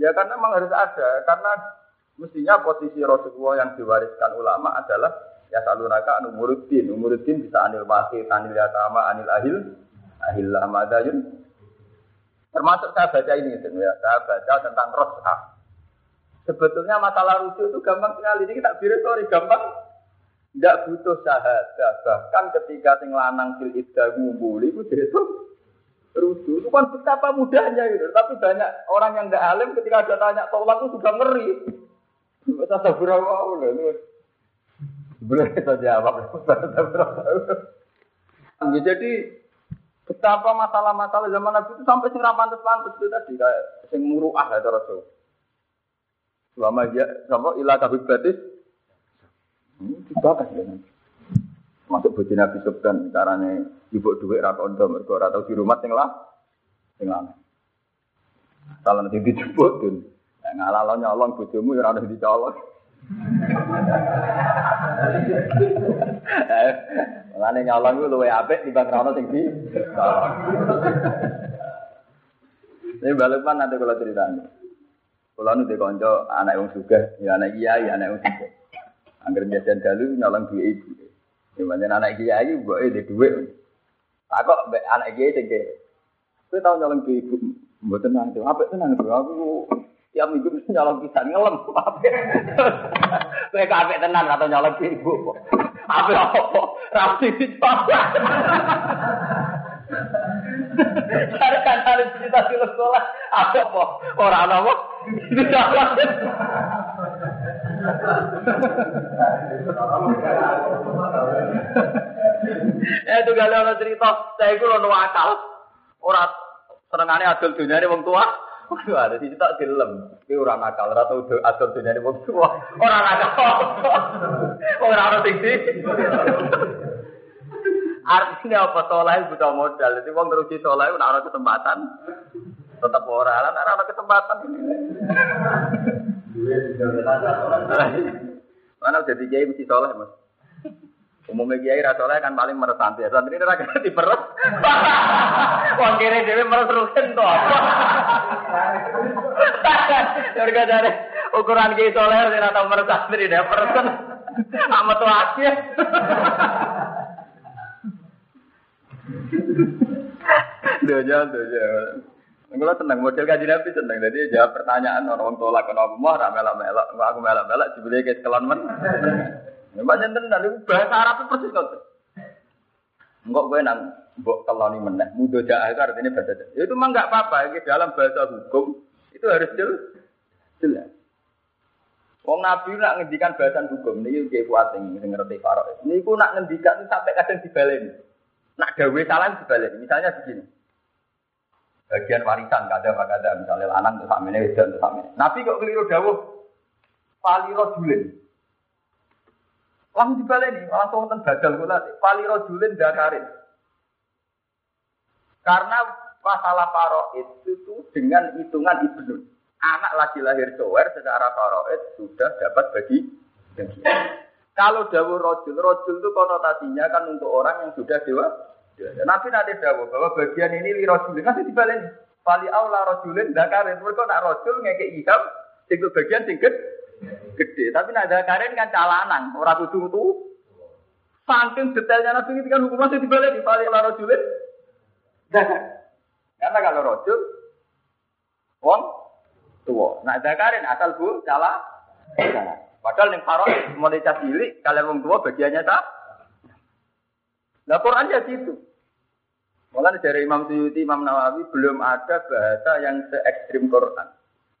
Ya karena memang harus ada karena mestinya posisi Rasulullah yang diwariskan ulama adalah ya salunaka anu muridin. Muridin bisa anil masih, anil yatama, anil ahil, ahil lamadayun. Termasuk saya baca ini, ya. saya baca tentang rosah. Sebetulnya masalah rujuk itu gampang sekali. Ini kita sorry gampang. Tidak butuh syahadah. Bahkan ketika sing lanang fil iddah ngumpuli itu itu rujuk. Itu kan betapa mudahnya gitu. Tapi banyak orang yang tidak alim ketika ada tanya tolak itu sudah ngeri. Saya berapa itu. Boleh kita jawab. Ya, jadi betapa masalah-masalah zaman Nabi itu sampai sing pantes-pantes itu tadi kayak sing muruah ya Rasul. Selama dia sama ilah kabut batis, hmm, bakas ya Masuk bojo Nabi Subhan, caranya ibu duit rata ondo, mereka rata di rumah sing lah, sing lah. Kalau nanti dijemput tuh, ngalah lo nyolong bojomu ya rada dicolong. Mulane nyolong ku luwe apik timbang rono sing di. Ini balik nanti kalau ceritanya. Kalau nu dekonco anak yang suka, ya anak kiai, anak yang suka. Angger jajan dalu nyolong dua ibu. Ya mana anak kiai, buat itu duit. Aku anak kiai tinggi. Aku tahu nyolong dua ibu, buat tenang tuh. Apa tenang tuh? Aku tiap minggu mesti nyolong pisang ngelem. Kowe kabeh tenan atau nyolong ibu. Apa apa? Rapi dicoba. Cari kan harus cerita di sekolah. Apa apa? Orang apa? Itu salah. Ya itu gak ada cerita. Saya itu lono akal. Ora senengane adol dunyane wong tua. Waduh, ada sih tak dilem. Iki ora nakal, ora tau adol dunyane wong tua. Ora nakal. Ora ora sing Artinya apa soleh butuh modal. Jadi wong terus soleh ora ana kesempatan. Tetap ora lan ora kesempatan. Mana jadi kiai mesti soleh mas. Umumnya kiai ra soleh kan paling meres santri. Ini rakyat diperes. Wong kiri dewe meres rugen to apa? Jadi ukuran kiai soleh ora tau meres santri dia persen. Amat tuh Doja, doja. Kalau tenang model kaji nabi tenang, jadi jawab pertanyaan orang tolak kenapa mau melak melak, aku melak melak, jebule kayak sekelan men. Banyak tenan, itu bahasa Arab persis kok. Enggak gue nang mbok keloni meneh, mudo jaah itu artinya bahasa jaah. Itu mah enggak apa-apa, ini dalam bahasa hukum itu harus jelas. Jelas. Wong Nabi nak ngendikan bahasan hukum, ini kayak kuat yang ngerti Farok. Ini aku nak ngendikan sampai kadang dibalen. Nak gawe salah dibalen. Misalnya begini. Bagian warisan kada kada misalnya lanang ini, wedon tuh sama ini. Nabi kok keliru dawuh. Pali rojulin. Langsung dibaleni, langsung wonten badal kula. Pali rojulin dakarin. Karena masalah faroid itu dengan hitungan ibnu. Anak lagi lahir cower secara faroid sudah dapat bagi bagi. Kalau dawuh rojul, rojul itu konotasinya kan untuk orang yang sudah dewa. Nabi nanti dawuh bahwa bagian ini li rojulin nanti dibalen. Pali aula rojulin dakarin. Mereka nak rojul ngeke iham, sing bagian sing gede. Tapi nak dakarin kan calanan, orang kudu itu. Saking detailnya Nabi ini kan hukumnya sing dibalen di pali aula rojulin dakar. Karena kalau rojul, wong tua. Nak dakarin asal bu cala. Padahal yang farok mulai cilik, kalian wong tua bagiannya tak. Nah Quran ya gitu. Makanya dari Imam Suyuti, Imam Nawawi belum ada bahasa yang se ekstrim Quran.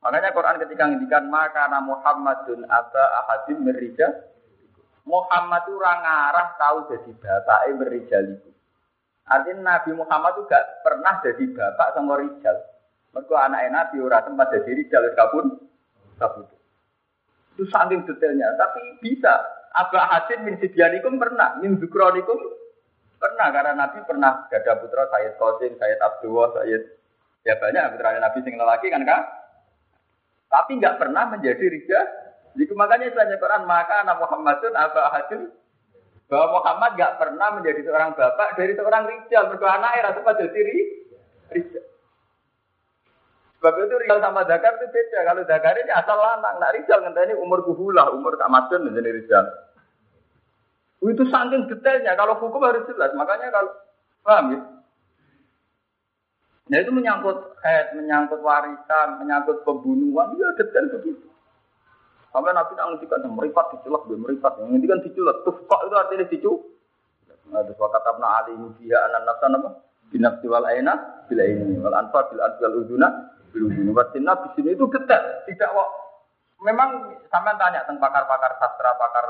Makanya Quran ketika ngendikan maka Muhammadun aba ahadim merija Muhammad itu orang arah tahu jadi bapak merijaliku. Artinya Nabi Muhammad itu gak pernah jadi bapak sama rijal. Mereka anak Nabi ora tempat jadi rijal kabun kabun. Itu saking detailnya, tapi bisa. Aba Hasim min Sibyanikum pernah, min Zukronikum Pernah karena Nabi pernah gada putra Sayyid Qasim, Sayyid Abdullah, Sayyid ya banyak putra Nabi sing lelaki kan kak. Tapi nggak pernah menjadi rija. Jadi makanya istilahnya Quran maka anak Muhammadun Aba Hadim bahwa Muhammad nggak pernah menjadi seorang bapak dari seorang rijal. Berdua anak era sempat jadi rijal. Sebab itu rijal sama Dakar itu beda. Kalau Dakar ini asal lanang, nah rijal ini umur kuhulah, umur tak madun menjadi rijal. Itu saking detailnya. Kalau hukum harus jelas. Makanya kalau paham ya. Nah itu menyangkut head, menyangkut warisan, menyangkut pembunuhan, ya detail begitu. Sampai nabi tak ngertikan meripat diculak, gue meripat. Yang ngertikan diculak, kok itu artinya dicu. Nah, terus wakat abna ali mubiya anan nafsan apa? Binafsi wal aina, bila ini, wal anfa, bila anfa, wal uduna, di sini itu detail. Tidak kok. Memang sampai tanya tentang pakar-pakar sastra, pakar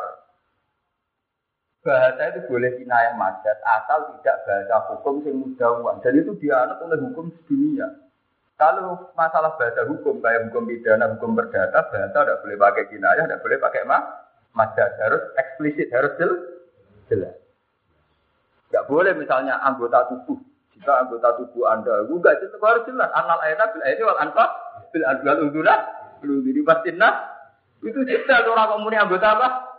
bahasa itu boleh kinayah majaz asal tidak bahasa hukum yang mudawan dan itu dianut oleh hukum dunia. Kalau masalah bahasa hukum kayak hukum pidana, hukum perdata, bahasa tidak boleh pakai kinayah, tidak boleh pakai ma majaz harus eksplisit, harus jelas. Tidak boleh misalnya anggota tubuh. Jika anggota tubuh Anda juga itu harus jelas. Anal ayat bil ayat wal anfa bil adwal uduna bil uduni itu jelas orang komuni anggota apa?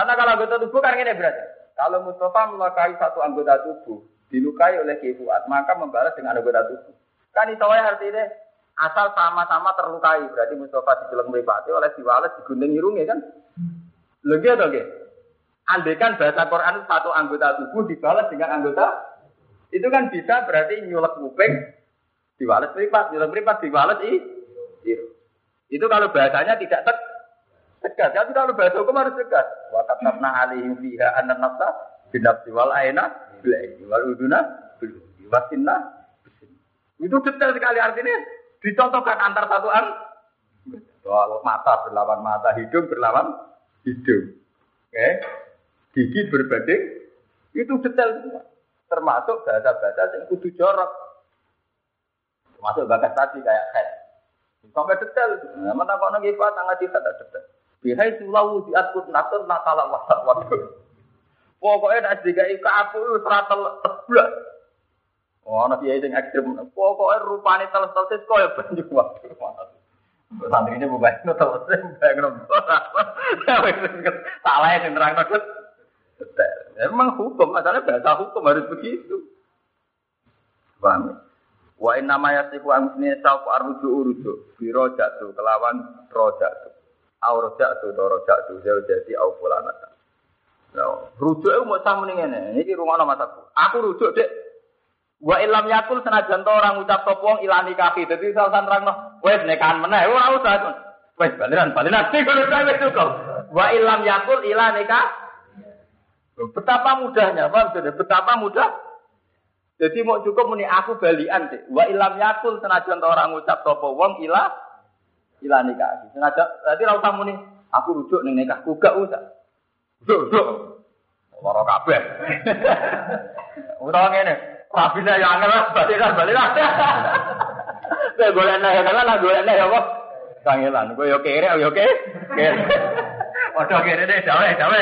Karena kalau anggota tubuh kan ini berarti. Kalau Mustafa melukai satu anggota tubuh, dilukai oleh Kifuat, maka membalas dengan anggota tubuh. Kan itu ya artinya asal sama-sama terlukai. Berarti Mustafa dijeleng meripati oleh Wallace digunting hidungnya kan. Lagi atau enggak? Andaikan bahasa Quran satu anggota tubuh dibalas dengan anggota itu kan bisa berarti nyulek kuping diwales meripat, nyulek meripat diwales i. Itu kalau bahasanya tidak tek Tegas. Tapi kalau bahasa hukum harus tegas. Wa katabna alaihim fiha anna nafsa binafsi wal aina bil wal uduna bil wasinna itu detail sekali artinya dicontohkan antar satu an soal mata berlawan mata hidung berlawan hidung oke okay. gigi berbanding itu detail termasuk bahasa-bahasa yang kudu jorok Masuk bagas tadi kayak head. Sampai detail. Nah, mana kok nang ifa tangga tak detail. Bihai sulawu diatur natur nakala wasak waktu. Pokoknya nak digai kapu itu seratel teblak. Oh, ana kiai sing ekstrem. Pokoknya rupane teles-teles kok ya banyu waktu. Santri ini bukan itu bukan ngono. Salah yang terang detail. Emang hukum, masalahnya bahasa hukum harus begitu. Paham? Wa inna ma yasifu amsini sauq arruju uruju bi rojatu kelawan rojatu. Au rojatu to rojatu jauh jadi au fulanata. Nah, rujuk itu mau sama nih ini. Ini rumah nama aku. Aku rujuk dek. Wa ilam yakul senajan to orang ucap topong ilani kaki. Jadi salah orang no. Wes nekan meneh. Wah usah. Wes baliran baliran. Sih kalau saya cukup. Wa ilam yakul ilani kaki. Betapa mudahnya, Pak. Betapa mudah. Jadi mau cukup muni aku balian deh. Wa ilam yakul senajan orang ngucap topo wong ilah ilah nikah. Senajan tadi ra usah muni aku rujuk ning nikahku gak usah. Rujuk, rujuk. Loro kabeh. Utawa ngene, rabine ya angel baliran baliran. Kowe golek nek kan lah golek nek apa? Kangelan, kowe yo kere yo kere. Padha kere deh, dawe dawe.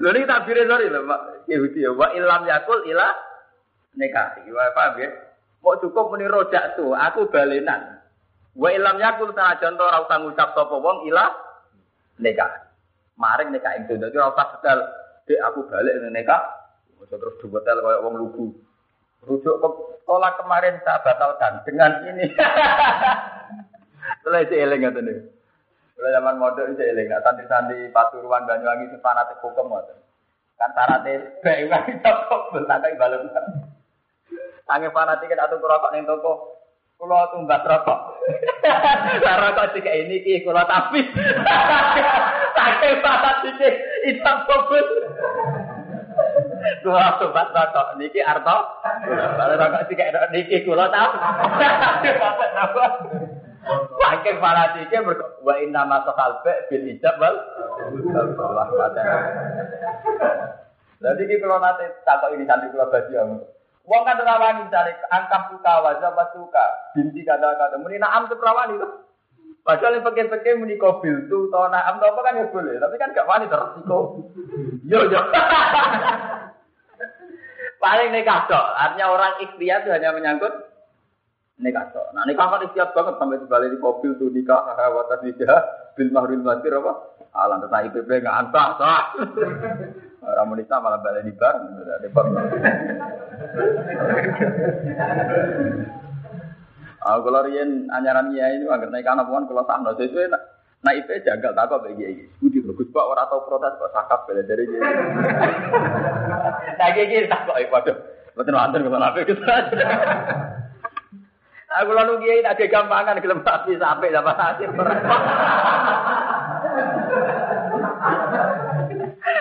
Lho ini tabire lho Pak Yahudi ya. Wa ilam yakul ila nikah. Wa paham ya? Mau cukup muni rojak tuh, aku balenan. Wa ilam yakul sanajan to ora usah ngucap sapa wong ila nikah. Maring nikah ing dadi ora usah sedal dek aku balik ning nikah. Ojo terus duwetel koyo wong lugu. Rujuk ke sekolah kemarin saya batalkan dengan ini. Itu eling ngoten niku. Kalau zaman itu eling, nah, santri-santri Pasuruan Banyuwangi itu fanatik hukum. Kan syaratnya wangi toko belakang balem. Tangi fanatik atau kerokok ning toko. Kulo tumbat rokok. Lah rokok sing ini ki kulo tapi. Tangi fanatik itu fokus. Kulo tumbat rokok niki arto. Kalau rokok sing niki kulo tapi. Saking falatike wa inna ma sakalbe bil ijab wal. Jadi kalau nanti takut ini santri kalau baju Wong kan rawani cari angkap suka wajah suka binti kata kata muni naam tuh rawani tuh. Padahal yang pakai-pakai muni kobil tuh tau naam tau apa kan ya boleh, tapi kan gak wani tersiko. Yo yo. Paling nekah artinya orang ikhtiar itu hanya menyangkut nikah tok. Nah nikah kan siap banget sampai dibalik di mobil tuh nikah wata nikah bil mahrul masir apa? Alam tentang IPP nggak antah sah. Wanita malah balik di bar, ada bar. Ah kalau rian anyaran iya ini agar naik anak puan kalau sahno sesuai Nah IP jagal tak bagi ini. Budi bagus pak orang tahu protes kok sakap bela dari dia. Nah gini tak kok waduh. Betul mantan kalau nabi gitu. Aku lalu kiai tak gampangan gelem sapi sampai dapat hasil.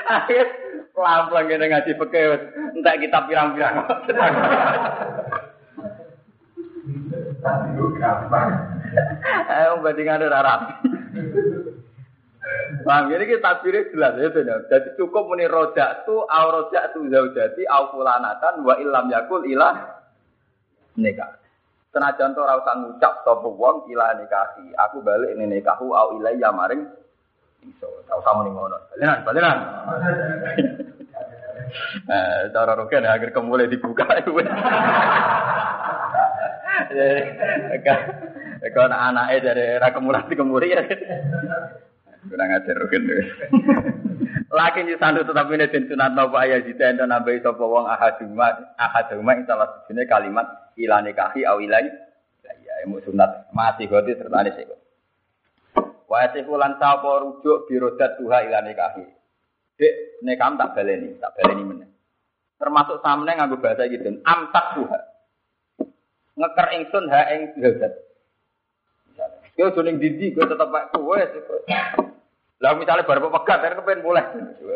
Akhir pelan-pelan kita ngaji peke entek kita pirang-pirang. Ayo bandingan ora rapi. Bang, ini kita pilih jelas ya benar. Jadi cukup muni rojak tu, au rojak tu zaujati, au fulanatan, wa ilam yakul ilah nikah. Senajan to ora usah ngucap sapa wong ila nikahi. Aku balik ini nikahu au ilayya maring iso. Ora usah muni ngono. Balinan, balinan. Eh, cara roken akhir kemulai dibuka itu. Kalau anaknya dari era kemulai dikemuri ya. Kurang ajar roken. Laki di sandu tetapi ini den sunat napa ayah jita ento nambahi sapa wong ahaduma ahaduma ing salah sijine kalimat ilane kahi au ilai ya emu sunat mati goti sertane sik. Wa lan sapa rujuk birodat tuha ilane kahi. Dek nekam tak baleni, tak baleni meneh. Termasuk samne nganggo bahasa den amtak tuha. Ngeker ingsun ha ing birodat. Yo joning dindi kowe tetep kowe lah misalnya baru pegat, kan kepengen boleh.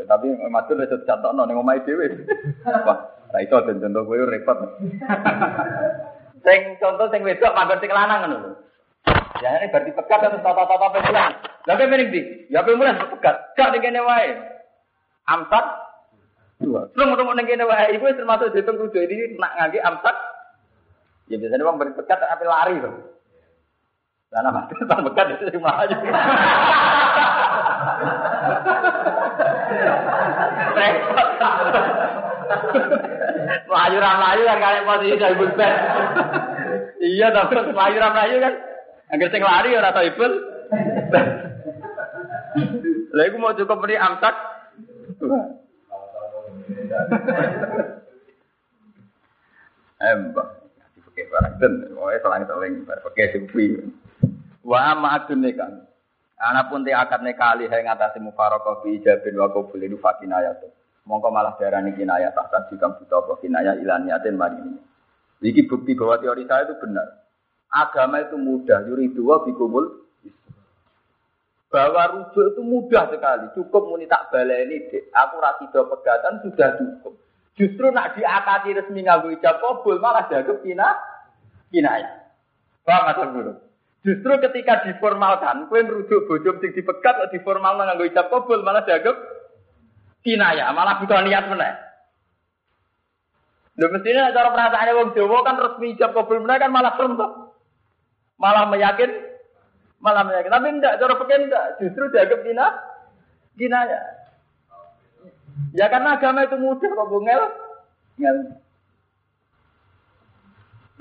Tapi matur wis contohno ning omahe dhewe. Wah, ra iso den contoh kowe repot. Sing contoh sing wedok manggon sing lanang ngono lho. Ini berarti pegat atau tata-tata pemulan. Lah kowe mending di, ya pemulan pegat. Gak ning kene wae. Amsat Dua. Terus mau neng kene wae iku termasuk dihitung rujuk ini nak ngangge amsak. Ya biasanya bang beri pekat tapi lari tuh. Karena mati bang pekat itu sing maju. Repot. Melayu melayu kan kalian posisi dari bulpen. Iya, tapi melayu melayu kan. Agar sing lari ora tau ibul. Lah iku mau cukup beri amsak. Embah. Pakai barang den, pokoknya selang-seling, pakai sufi. Wa ma'adun kan. Anak pun ti akad nekali hai ngatasi mufarokoh bi ijabin wa qabul itu fakinayat. Mongko malah darani kinayah tak jika buta apa kinayah ilan yatin mari ini. Iki bukti bahwa teori saya itu benar. Agama itu mudah, yuridu wa bikumul bahwa rujuk itu mudah sekali. Cukup muni tak baleni dek. Aku rasido pegatan sudah cukup. Justru nak diakati resmi nganggo ijab kabul malah dianggap kina kinaya. Paham atau guru? Justru ketika diformalkan, kue merujuk bojo sing dipegat atau diformal nganggo ijab kabul malah dianggap kinaya, malah butuh niat meneh. Lho mestinya cara perasaannya wong Jawa kan resmi ijab kabul meneh kan malah serem Malah meyakin malah meyakin. Tapi enggak, cara pakai enggak. Justru dianggap kina ya. Ya karena agama itu mudah kok bungel. Ngel.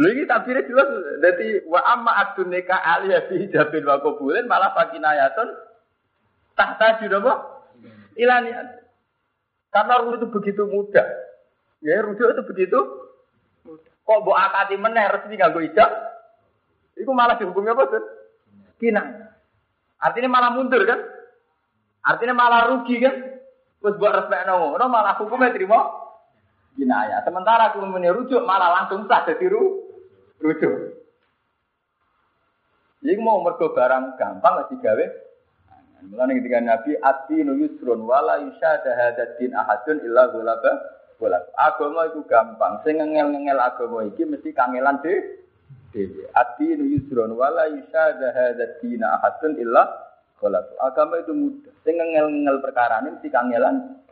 Lha iki tabire jelas dadi wa amma adunika aliyah fi jabin wa qabulin malah fakinayatun tahta apa? Ilani. Karena rujuk itu begitu mudah. Ya rujuk itu begitu Kok mbok akati meneh resmi nganggo ijab? Iku malah dihukumi apa? Kina. Artinya malah mundur kan? Artinya malah rugi kan? Terus buat respek ngono malah hukumnya terima kinaya. Sementara aku rujuk malah langsung sah jadi ru, rujuk. Jadi mau mergo barang gampang lagi gawe. Mulane ketika Nabi ati nu yusrun wala yusyada hadatin ahadun illa ghulaba ghulab. Agama itu gampang. Sing ngengel-ngengel agama iki mesti kangelan deh dewi. Ati nu yusron wala yusyada hadad dina ahadun illa kolak. Agama itu mudah. Sing ngel-ngel perkara ini mesti kangelan.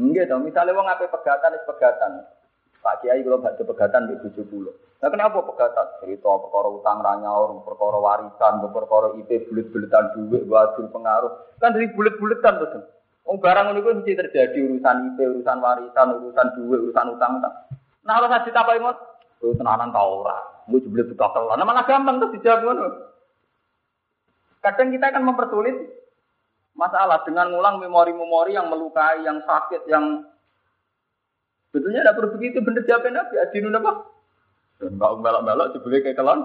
Enggak dong, misalnya wong ngapain pegatan is pegatan. Pak Kiai kalau baca pegatan di tujuh puluh. Nah kenapa pegatan? Cerita perkara utang ranyaur, perkara warisan, perkara IP bulet-buletan duit, wajib pengaruh. Kan dari bulet-buletan tuh. Oh barang ini mesti terjadi urusan IP, urusan warisan, urusan duit, urusan utang. Nah kalau saya ditapai ngot, Kowe tenanan ta ora? Mu jebule buta kelan. Nah, malah gampang tuh dijawab ngono. Kadang kita akan mempersulit masalah dengan ngulang memori-memori yang melukai, yang sakit, yang betulnya tidak perlu begitu bener jawabin Nabi. Adinun apa? Dan mbak melok-melok jebule kayak kelon.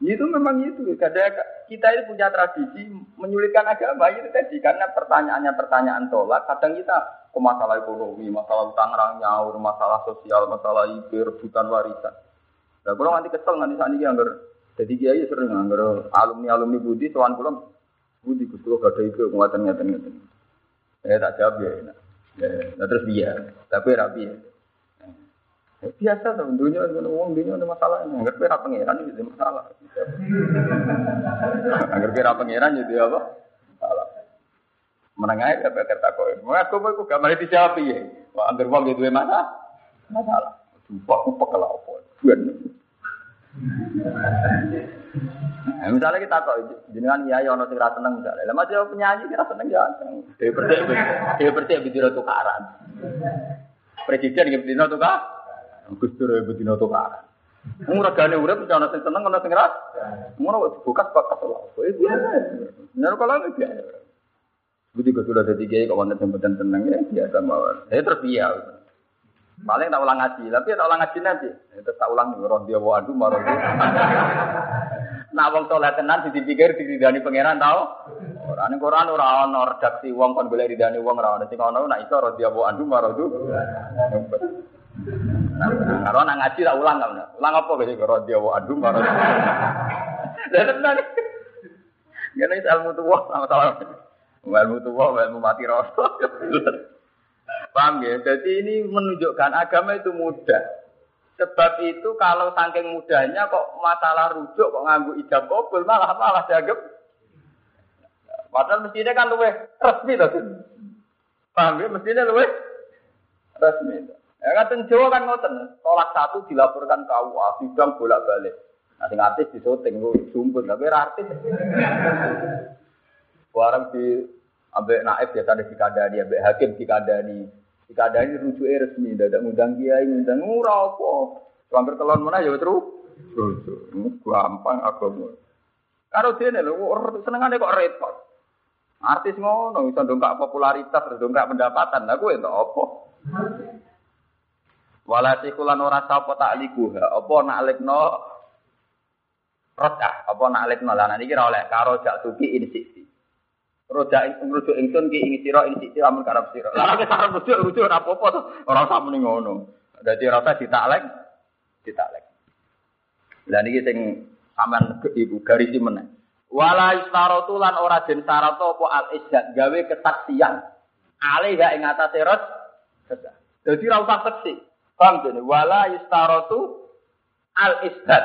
Itu memang itu. Kadang kita itu punya tradisi menyulitkan agama itu tadi karena pertanyaannya pertanyaan tolak. Kadang kita masalah ekonomi, masalah utang nyaur, masalah sosial, masalah ibu, rebutan warisan. Nah, kalau nanti kesel nanti ini anggar, jadi kiai sering anggar alumni alumni budi, tuan kulo budi kulo gak ada ibu penguatan ngeten ngeten. Eh tak jawab ya, ya, nah, terus dia, tapi rapi ya. Eh, biasa tuh, dunia itu uang dunia ada masalah. Anggar kira pangeran itu masalah. Anggar kira pangeran itu apa? Masalah menengah ya bakal takoi. Mengaku aku gak mari dijawab ya. Wah, anggar wong itu mana? Masalah. Sumpah aku apa? Buan. Nah, misalnya kita kok jenengan ya ya ono sing ra seneng misalnya. Lah masih penyanyi kira seneng ya. Dia percaya dia percaya bidino tukaran. Presiden gitu bidino tukar. Gus Dur ya bidino tukaran. Wong regane urip ana sing seneng ana sing ra. Ngono bukas bakas lho. Itu biasa. Nek kalau biasa. Gue sudah jadi kiai kok wanita sempetan tenang ya biasa mawar. Saya terus iya. Paling tak ulang ngaji, tapi tak ulang ngaji nanti. Terus tak ulang roh dia wa adu marah. Nah wong soleh tenan dipikir diridani pangeran tau. Ora ning Quran ora ana redaksi wong kon golek ridani wong ora ana sing ana nak iso roh dia wa adu marah. Karo nak ngaji tak ulang kan. Ulang apa guys roh dia wa adu marah. Lah tenan. Ngene ilmu tuwa sama-sama. Ilmu tua, ilmu mati rasa. Paham ya? Jadi ini menunjukkan agama itu mudah. Sebab itu kalau saking mudahnya kok masalah rujuk kok nganggu ijab kabul malah malah dianggap Padahal mestinya kan luwe resmi to. Paham ya? Mestinya luwe resmi. Ya kan Jawa kan ngoten. Tolak satu dilaporkan ke UA, sidang bolak-balik. Nah, sing artis di syuting lu sumpun, tapi artis. Barang di ambek naib biasa ada dikadani, ambek hakim dikadani. Dikadani rujuke resmi, dadak ngundang kiai, ngundang ora apa. Hampir telon mana ya terus. Terus gampang agama. Karo dene lho, senengane kok repot. Artis ngono iso dongkak popularitas, terus dongkak pendapatan. Lah kowe entuk apa? Walati kulan ora sapa takliku, apa nak lekno Roda, apa nak lekno lah niki ora oleh karo jak tuki insiksi. Ing rujuk ingsun ki ing sira ing sisi amun karep sira. Lah nek sarep rujuk rujuk ora apa-apa to, ora usah muni ngono. Dadi ora usah ditaklek, ditaklek. Lah niki sing sampean ibu garisi meneh. Wala istaratu lan ora den syarat apa al izzat gawe kesaksian. Alih ya ing atase rot. Dadi ora usah saksi. Paham dene? Wala istaratu al izzat.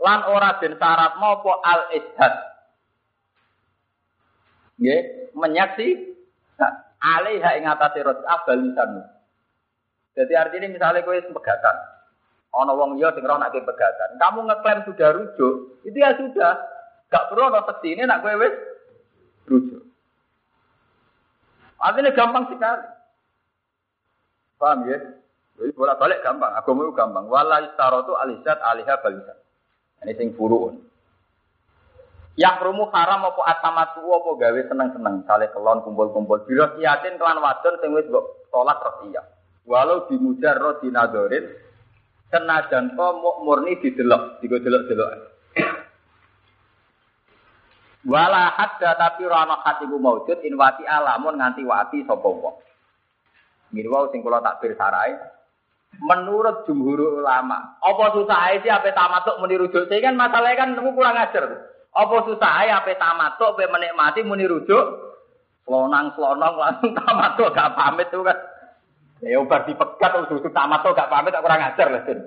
Lan ora den syarat apa al izzat. Nggih, menyaksi alih ya ing atase rot abalisan. Jadi artinya misalnya kowe pegatan, Ono wong liya sing roh nak pegatan. Kamu ngeklaim sudah rujuk, itu ya sudah. Gak perlu ono ini nak kowe wis rujuk. Artinya gampang sekali. Paham ya? Jadi bolak balik gampang. Agama itu gampang. Wala istarotu alisat aliha balisat. Ini sing. Yang rumu haram apa atamatu apa gawe seneng-seneng. Kali kelon kumpul-kumpul. Bila siatin kelan wadon sing wis mbok sholat iya. Walau dimujar roh dinadorin senajan to murni didelok, digo delok-delok. Wala hadda tapi rana hatiku maujud inwati alamun nganti wati sapa. Ngene wae sing kula takbir sarai. Menurut jumhur ulama, apa susah sih ape tamatuk? Saya kan masalahnya kan nemu kurang ajar. Apa susah ae ape tamatuk ape menikmati muni rujuk? Lonang selonong langsung tamatuk gak pamit tuh kan. Ya ubar dipegat susu tamat tuh gak pamit tak kurang ajar lah Sin.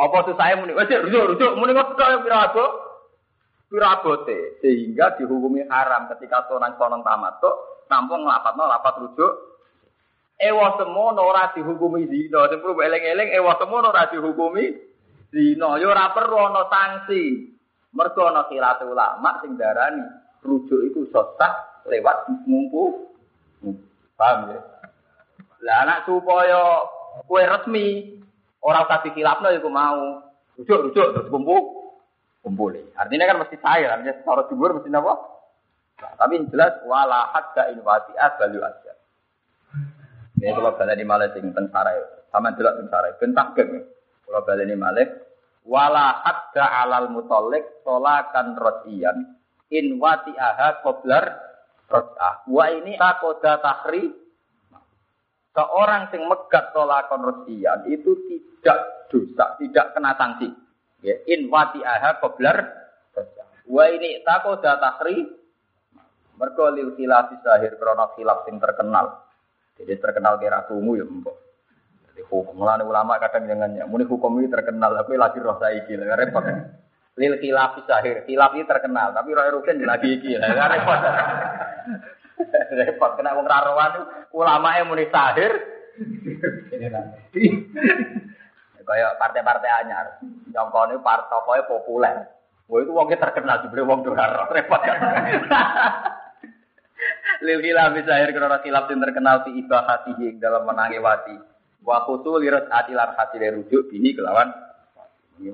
Apa tuh saya muni wes rujuk rujuk muni kok kok pirago pirabote sehingga dihukumi haram ketika sonang sonang tamat tuh nampung lapatno lapat rujuk Ewa semono ora dihukumi zina. Sing perlu eling-eling ewa semono ora dihukumi zina. Ya ora perlu ana sanksi. Mergo ana khilaf ulama sing darani rujuk iku sah lewat ngumpu. Paham ya? Lah anak supaya kue resmi orang usah dikilapno iku mau. Rujuk rujuk terus kumpul kumpul. Artinya kan mesti saya, artinya secara timur mesti apa? Nah, tapi yang jelas wala hadda inwati balu aja. Ini kalau baleni malih sing teng sarai, sama delok teng sarai, bentah geng. Kalau baleni malih wala hadda alal mutallik solakan rodian in wati aha koblar rotah. Wa ini takoda tahri seorang yang megat tolakon rodian itu tidak dosa, tidak kena sanksi. Ya, in wati aha koblar Wa ini takoda tahri mergo khilaf sahir krana khilaf sing terkenal. Jadi terkenal kira tumu ya mbok. Hukum mulane ulama kadang jangan muni hukum ini terkenal tapi lagi roh saiki lah repot. Lil khilaf sahir, khilaf ini terkenal tapi roh rugen lagi iki lah repot. repot kena wong ulama yang muni sahir. Kayak partai-partai anyar, nyongkone partai populer. Wah itu wongnya terkenal dibeli wong dolar repot kan. Lil khilaf sahir karena yang terkenal di ibahatihi dalam menangi wati. Wa kutu lirat atilar hati rujuk bihi kelawan. Ini